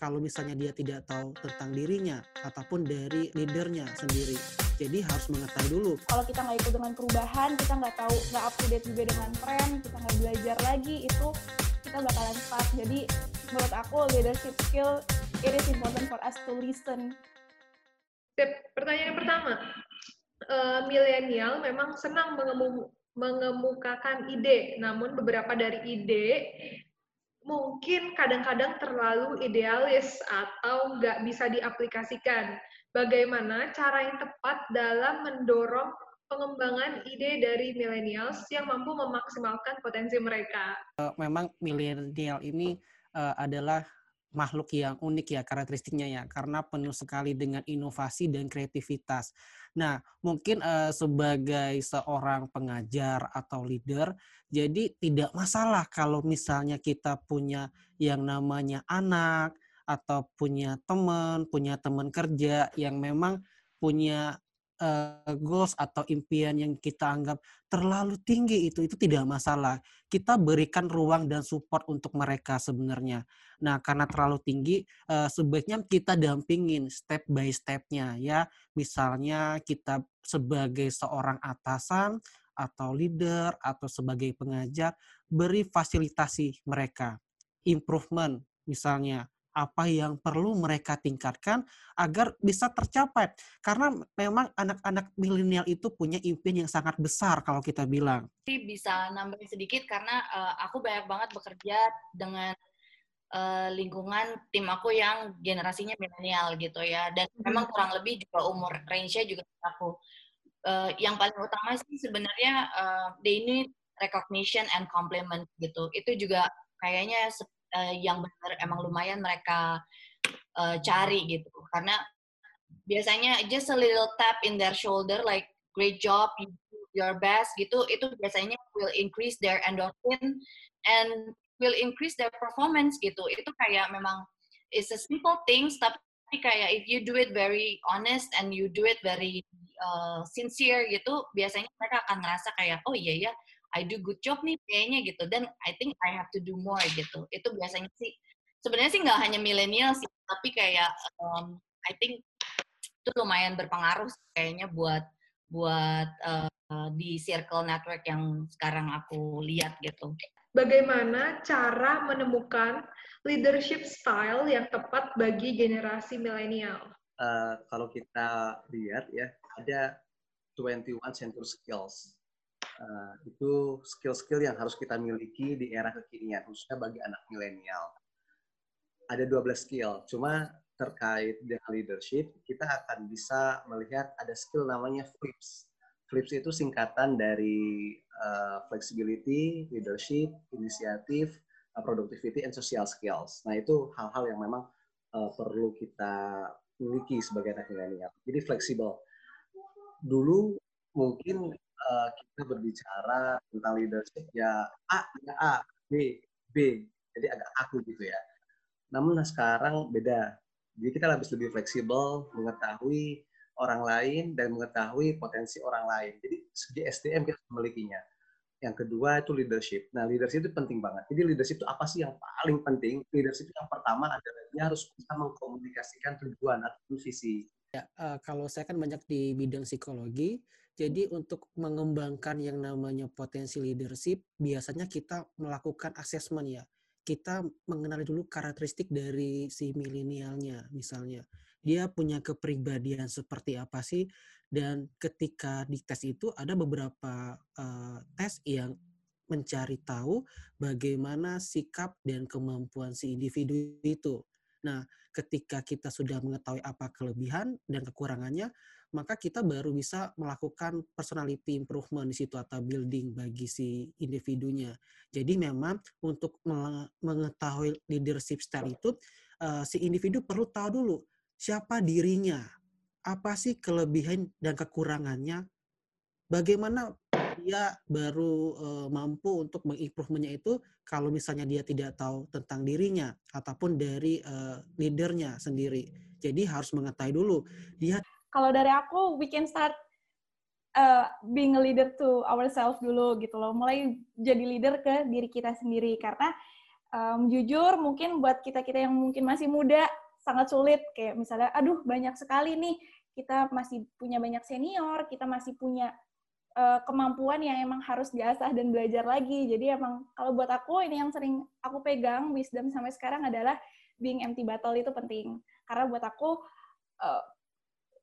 kalau misalnya dia tidak tahu tentang dirinya ataupun dari leadernya sendiri. Jadi harus mengetahui dulu. Kalau kita nggak ikut dengan perubahan, kita nggak tahu, nggak up to date juga dengan tren, kita nggak belajar lagi, itu kita bakalan stuck. Jadi menurut aku leadership skill, it is important for us to listen. Sip. Pertanyaan yang pertama, uh, milenial memang senang mengemu mengemukakan ide, namun beberapa dari ide mungkin kadang-kadang terlalu idealis atau nggak bisa diaplikasikan. Bagaimana cara yang tepat dalam mendorong pengembangan ide dari millennials yang mampu memaksimalkan potensi mereka? Eh, memang milenial ini uh, adalah makhluk yang unik ya karakteristiknya ya karena penuh sekali dengan inovasi dan kreativitas. Nah, mungkin uh, sebagai seorang pengajar atau leader jadi tidak masalah kalau misalnya kita punya yang namanya anak atau punya teman, punya teman kerja yang memang punya uh, goals atau impian yang kita anggap terlalu tinggi itu itu tidak masalah. Kita berikan ruang dan support untuk mereka sebenarnya. Nah, karena terlalu tinggi uh, sebaiknya kita dampingin step by stepnya ya. Misalnya kita sebagai seorang atasan atau leader atau sebagai pengajar beri fasilitasi mereka improvement misalnya apa yang perlu mereka tingkatkan agar bisa tercapai. Karena memang anak-anak milenial itu punya impian yang sangat besar kalau kita bilang. Bisa nambahin sedikit karena uh, aku banyak banget bekerja dengan uh, lingkungan tim aku yang generasinya milenial gitu ya. Dan hmm. memang kurang lebih juga umur range-nya juga aku. Uh, yang paling utama sih sebenarnya uh, they need recognition and compliment gitu. Itu juga kayaknya uh, yang benar emang lumayan mereka uh, cari gitu. Karena biasanya just a little tap in their shoulder like great job you do your best gitu itu biasanya will increase their endorphin and will increase their performance gitu. Itu kayak memang it's a simple things tapi kayak if you do it very honest and you do it very uh, sincere gitu biasanya mereka akan ngerasa kayak oh iya ya I do good job nih kayaknya gitu dan I think I have to do more gitu itu biasanya sih sebenarnya sih nggak hanya milenial sih tapi kayak um, I think itu lumayan berpengaruh kayaknya buat buat uh, di circle network yang sekarang aku lihat gitu. Bagaimana cara menemukan leadership style yang tepat bagi generasi milenial? Uh, kalau kita lihat ya ada 21 century skills uh, itu skill-skill yang harus kita miliki di era kekinian, khususnya bagi anak milenial. Ada 12 skill, cuma terkait dengan leadership, kita akan bisa melihat ada skill namanya FLIPS. FLIPS itu singkatan dari uh, flexibility, leadership, inisiatif, uh, productivity, and social skills. Nah, itu hal-hal yang memang uh, perlu kita miliki sebagai anak milenial. Jadi fleksibel. Dulu mungkin uh, kita berbicara tentang leadership ya A ya A, B B, jadi agak aku gitu ya. Namun nah sekarang beda. Jadi kita lebih lebih fleksibel, mengetahui orang lain dan mengetahui potensi orang lain. Jadi segi SDM kita memilikinya. Yang kedua itu leadership. Nah, leadership itu penting banget. Jadi leadership itu apa sih yang paling penting? Leadership itu yang pertama adalah dia harus bisa mengkomunikasikan tujuan atau visi. Ya, uh, kalau saya kan banyak di bidang psikologi, jadi untuk mengembangkan yang namanya potensi leadership, biasanya kita melakukan assessment ya. Kita mengenali dulu karakteristik dari si milenialnya misalnya. Dia punya kepribadian seperti apa sih? Dan ketika di tes itu ada beberapa uh, tes yang mencari tahu bagaimana sikap dan kemampuan si individu itu. Nah, ketika kita sudah mengetahui apa kelebihan dan kekurangannya, maka kita baru bisa melakukan personality improvement di situ atau building bagi si individunya. Jadi memang untuk mengetahui leadership style itu uh, si individu perlu tahu dulu siapa dirinya, apa sih kelebihan dan kekurangannya, bagaimana dia baru uh, mampu untuk mengimprovementnya itu kalau misalnya dia tidak tahu tentang dirinya ataupun dari uh, leadernya sendiri. Jadi harus mengetahui dulu. Dia kalau dari aku we can start uh, being a leader to ourselves dulu gitu loh. Mulai jadi leader ke diri kita sendiri. Karena Um, jujur mungkin buat kita-kita yang mungkin masih muda sangat sulit. Kayak misalnya aduh banyak sekali nih. Kita masih punya banyak senior, kita masih punya uh, kemampuan yang emang harus diasah dan belajar lagi. Jadi emang kalau buat aku ini yang sering aku pegang wisdom sampai sekarang adalah being empty bottle itu penting. Karena buat aku uh,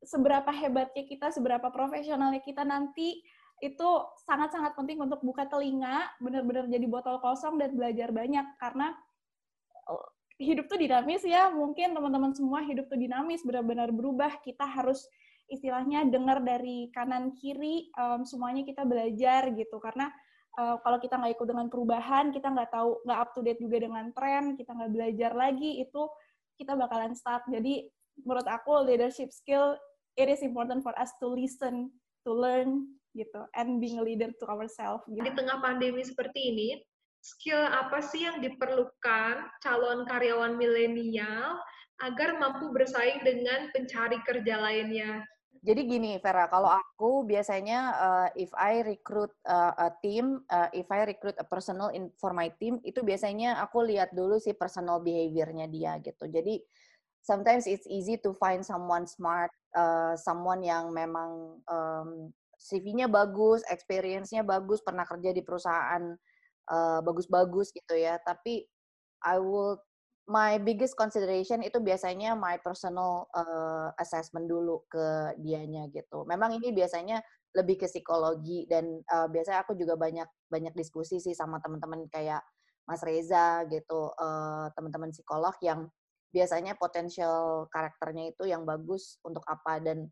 seberapa hebatnya kita, seberapa profesionalnya kita nanti itu sangat-sangat penting untuk buka telinga, benar-benar jadi botol kosong dan belajar banyak karena oh, hidup tuh dinamis ya. Mungkin teman-teman semua hidup tuh dinamis, benar-benar berubah. Kita harus istilahnya dengar dari kanan kiri, um, semuanya kita belajar gitu. Karena uh, kalau kita nggak ikut dengan perubahan, kita nggak tahu, nggak up to date juga dengan tren, kita nggak belajar lagi, itu kita bakalan stuck. Jadi menurut aku leadership skill it is important for us to listen, to learn, gitu and being a leader to ourselves gitu. di tengah pandemi seperti ini skill apa sih yang diperlukan calon karyawan milenial agar mampu bersaing dengan pencari kerja lainnya jadi gini Vera, kalau aku biasanya uh, if I recruit uh, a team, uh, if I recruit a personal in, for my team, itu biasanya aku lihat dulu sih personal behavior-nya dia gitu. Jadi sometimes it's easy to find someone smart, uh, someone yang memang um, CV-nya bagus, experience-nya bagus, pernah kerja di perusahaan bagus-bagus uh, gitu ya. Tapi I will my biggest consideration itu biasanya my personal uh, assessment dulu ke dianya gitu. Memang ini biasanya lebih ke psikologi dan uh, biasanya aku juga banyak banyak diskusi sih sama teman-teman kayak Mas Reza gitu, uh, teman-teman psikolog yang biasanya potensial karakternya itu yang bagus untuk apa dan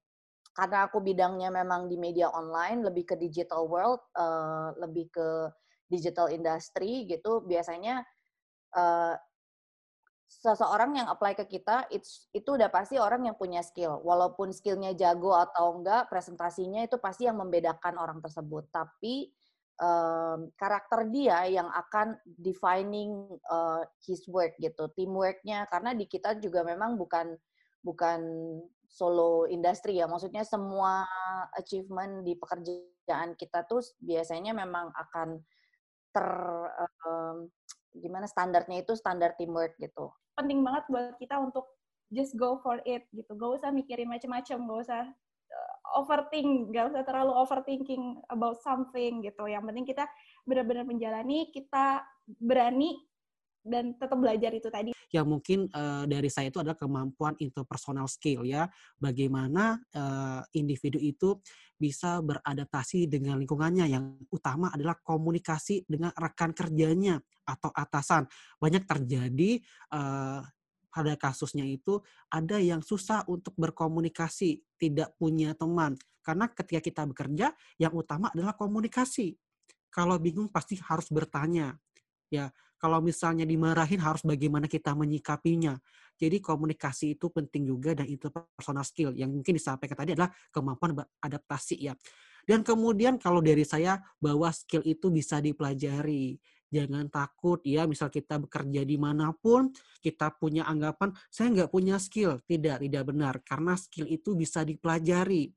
karena aku bidangnya memang di media online, lebih ke digital world, uh, lebih ke digital industry gitu, biasanya uh, seseorang yang apply ke kita it's, itu udah pasti orang yang punya skill. Walaupun skillnya jago atau enggak, presentasinya itu pasti yang membedakan orang tersebut. Tapi um, karakter dia yang akan defining uh, his work gitu, teamworknya. Karena di kita juga memang bukan bukan solo industri ya. Maksudnya semua achievement di pekerjaan kita tuh biasanya memang akan ter um, gimana standarnya itu standar teamwork gitu. Penting banget buat kita untuk just go for it gitu. Gak usah mikirin macam-macam, gak usah uh, overthink, gak usah terlalu overthinking about something gitu. Yang penting kita benar-benar menjalani, kita berani dan tetap belajar itu tadi. Ya mungkin uh, dari saya itu adalah kemampuan interpersonal skill ya, bagaimana uh, individu itu bisa beradaptasi dengan lingkungannya. Yang utama adalah komunikasi dengan rekan kerjanya atau atasan. Banyak terjadi uh, pada kasusnya itu ada yang susah untuk berkomunikasi, tidak punya teman. Karena ketika kita bekerja, yang utama adalah komunikasi. Kalau bingung pasti harus bertanya. Ya, kalau misalnya dimarahin harus bagaimana kita menyikapinya. Jadi komunikasi itu penting juga dan itu personal skill yang mungkin disampaikan tadi adalah kemampuan adaptasi ya. Dan kemudian kalau dari saya bahwa skill itu bisa dipelajari. Jangan takut ya, misal kita bekerja di mana pun, kita punya anggapan, saya nggak punya skill. Tidak, tidak benar. Karena skill itu bisa dipelajari.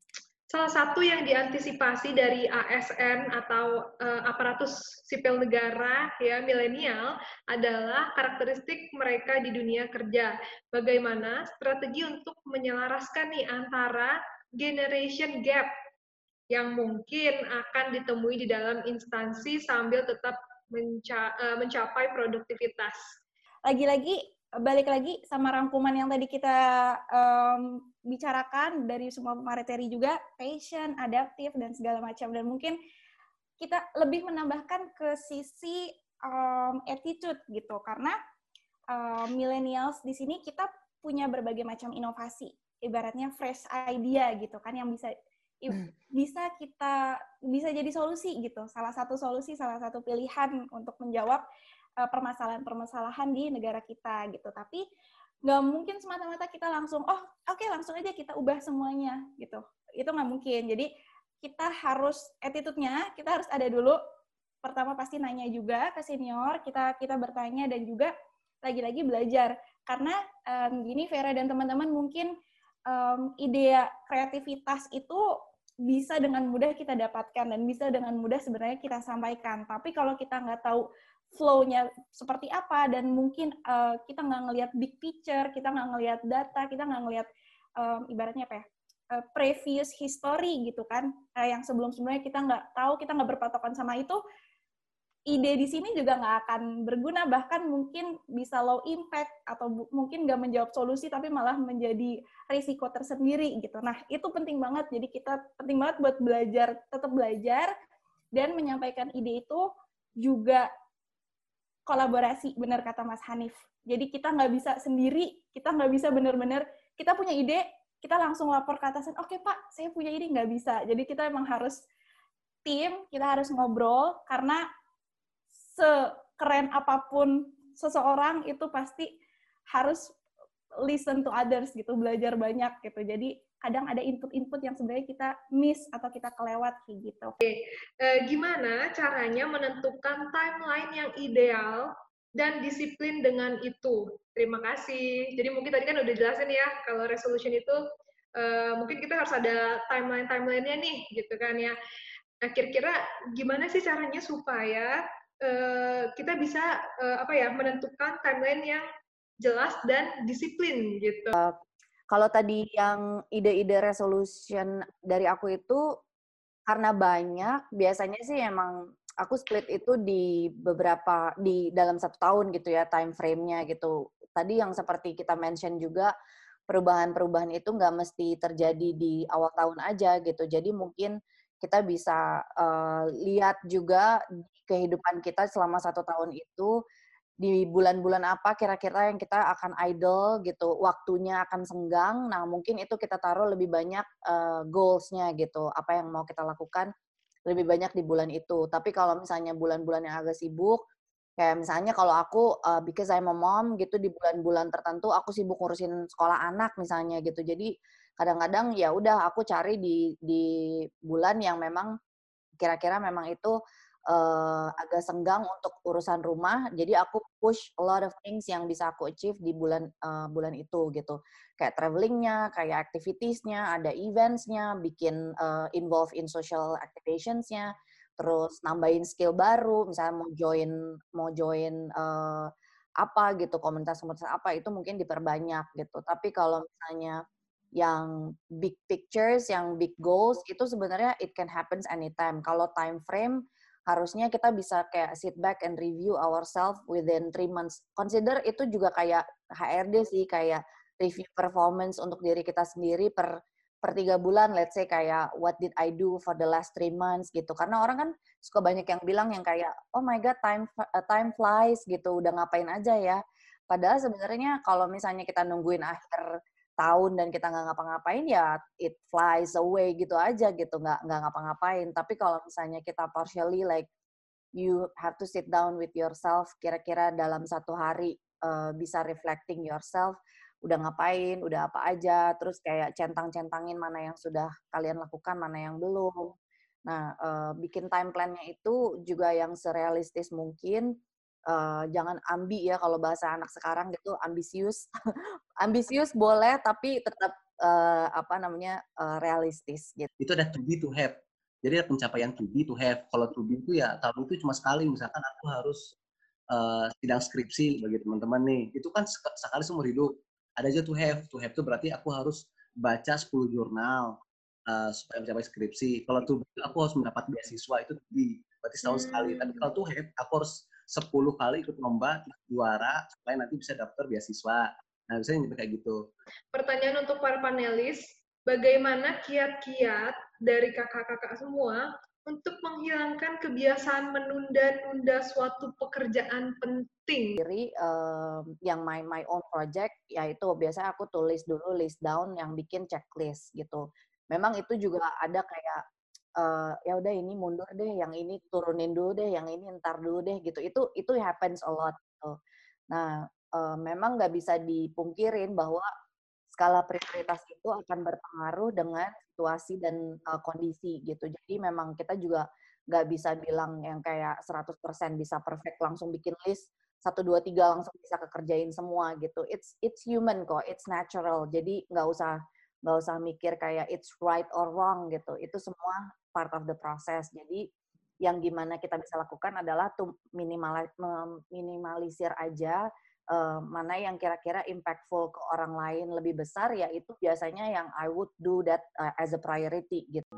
Salah satu yang diantisipasi dari ASN atau uh, aparatus sipil negara ya milenial adalah karakteristik mereka di dunia kerja. Bagaimana strategi untuk menyelaraskan nih antara generation gap yang mungkin akan ditemui di dalam instansi sambil tetap menca uh, mencapai produktivitas. Lagi-lagi balik lagi sama rangkuman yang tadi kita um, bicarakan dari semua materi juga passion, adaptif dan segala macam dan mungkin kita lebih menambahkan ke sisi um, attitude gitu karena um, millennials di sini kita punya berbagai macam inovasi ibaratnya fresh idea gitu kan yang bisa. Bisa kita bisa jadi solusi gitu salah satu solusi salah satu pilihan untuk menjawab Eh, permasalahan-permasalahan di negara kita gitu. Tapi nggak mungkin semata-mata kita langsung, oh oke okay, langsung aja kita ubah semuanya gitu. Itu nggak mungkin. Jadi kita harus attitude-nya, kita harus ada dulu. Pertama pasti nanya juga ke senior, kita kita bertanya dan juga lagi-lagi belajar. Karena um, gini Vera dan teman-teman mungkin um, ide kreativitas itu bisa dengan mudah kita dapatkan dan bisa dengan mudah sebenarnya kita sampaikan. Tapi kalau kita nggak tahu flow-nya seperti apa dan mungkin uh, kita nggak ngelihat big picture, kita nggak ngelihat data, kita nggak ngelihat um, ibaratnya apa ya uh, previous history gitu kan, uh, yang sebelum-sebelumnya kita nggak tahu, kita nggak berpatokan sama itu, ide di sini juga nggak akan berguna, bahkan mungkin bisa low impact atau mungkin nggak menjawab solusi, tapi malah menjadi risiko tersendiri gitu. Nah itu penting banget, jadi kita penting banget buat belajar, tetap belajar dan menyampaikan ide itu juga kolaborasi, benar kata Mas Hanif. Jadi kita nggak bisa sendiri, kita nggak bisa benar-benar kita punya ide, kita langsung lapor ke atasan, oke okay, Pak, saya punya ide nggak bisa. Jadi kita emang harus tim, kita harus ngobrol karena sekeren apa pun seseorang itu pasti harus listen to others gitu, belajar banyak gitu. Jadi kadang ada input-input yang sebenarnya kita miss atau kita kelewat gitu. Oke, e, gimana caranya menentukan timeline yang ideal dan disiplin dengan itu? Terima kasih. Jadi mungkin tadi kan udah jelasin ya kalau resolution itu e, mungkin kita harus ada timeline timelinenya nih, gitu kan ya. Nah, kira-kira gimana sih caranya supaya uh, kita bisa uh, apa ya menentukan timeline yang jelas dan disiplin gitu. Uh, kalau tadi yang ide-ide resolution dari aku itu karena banyak, biasanya sih emang aku split itu di beberapa di dalam satu tahun gitu ya time frame-nya gitu. Tadi yang seperti kita mention juga perubahan-perubahan itu nggak mesti terjadi di awal tahun aja gitu. Jadi mungkin kita bisa uh, lihat juga kehidupan kita selama satu tahun itu di bulan-bulan apa kira-kira yang kita akan idle gitu, waktunya akan senggang. Nah, mungkin itu kita taruh lebih banyak uh, goals-nya gitu, apa yang mau kita lakukan lebih banyak di bulan itu. Tapi kalau misalnya bulan-bulan yang agak sibuk, kayak misalnya kalau aku uh, because I'm a mom gitu di bulan-bulan tertentu aku sibuk ngurusin sekolah anak misalnya gitu. Jadi kadang-kadang ya udah aku cari di di bulan yang memang kira-kira memang itu uh, agak senggang untuk urusan rumah jadi aku push a lot of things yang bisa aku achieve di bulan uh, bulan itu gitu. Kayak travelingnya kayak activitiesnya ada eventsnya bikin uh, involve in social activationsnya terus nambahin skill baru misalnya mau join mau join uh, apa gitu komunitas-komunitas apa itu mungkin diperbanyak gitu. Tapi kalau misalnya yang big pictures, yang big goals itu sebenarnya it can happens anytime. Kalau time frame harusnya kita bisa kayak sit back and review ourselves within three months. Consider itu juga kayak HRD sih, kayak review performance untuk diri kita sendiri per per tiga bulan, let's say kayak what did I do for the last three months gitu. Karena orang kan suka banyak yang bilang yang kayak oh my god time uh, time flies gitu, udah ngapain aja ya. Padahal sebenarnya kalau misalnya kita nungguin akhir tahun dan kita nggak ngapa-ngapain ya it flies away gitu aja gitu nggak nggak ngapa-ngapain. Tapi kalau misalnya kita partially like you have to sit down with yourself kira-kira dalam satu hari uh, bisa reflecting yourself udah ngapain udah apa aja terus kayak centang-centangin mana yang sudah kalian lakukan mana yang belum. Nah uh, bikin time plan-nya itu juga yang serealistis mungkin uh, jangan ambi ya kalau bahasa anak sekarang gitu ambisius. Ambisius boleh tapi tetap uh, apa namanya uh, realistis gitu. Itu ada to be to have. Jadi ada pencapaian to be to have. Kalau to be itu ya tahun itu cuma sekali. Misalkan aku harus uh, sidang skripsi bagi teman-teman nih. Itu kan sekali seumur hidup. Ada aja to have. To have itu berarti aku harus baca 10 jurnal uh, supaya mencapai skripsi. Kalau to be aku harus mendapat beasiswa itu to be. Berarti setahun hmm. sekali tapi kalau to have aku harus 10 kali ikut lomba juara supaya nanti bisa daftar beasiswa. Nah, biasanya kayak gitu. Pertanyaan untuk para panelis, bagaimana kiat-kiat dari kakak-kakak semua untuk menghilangkan kebiasaan menunda-nunda suatu pekerjaan penting. Jadi um, yang my my own project yaitu biasanya aku tulis dulu list down yang bikin checklist gitu. Memang itu juga ada kayak uh, ya udah ini mundur deh, yang ini turunin dulu deh, yang ini ntar dulu deh gitu. Itu itu happens a lot. Gitu. Nah, uh, memang nggak bisa dipungkirin bahwa skala prioritas itu akan berpengaruh dengan situasi dan uh, kondisi gitu. Jadi memang kita juga nggak bisa bilang yang kayak 100% bisa perfect langsung bikin list satu dua tiga langsung bisa kekerjain semua gitu. It's it's human kok, it's natural. Jadi nggak usah nggak usah mikir kayak it's right or wrong gitu. Itu semua part of the process. Jadi yang gimana kita bisa lakukan adalah tuh minimal minimalisir aja uh, mana yang kira-kira impactful ke orang lain lebih besar yaitu biasanya yang I would do that uh, as a priority gitu.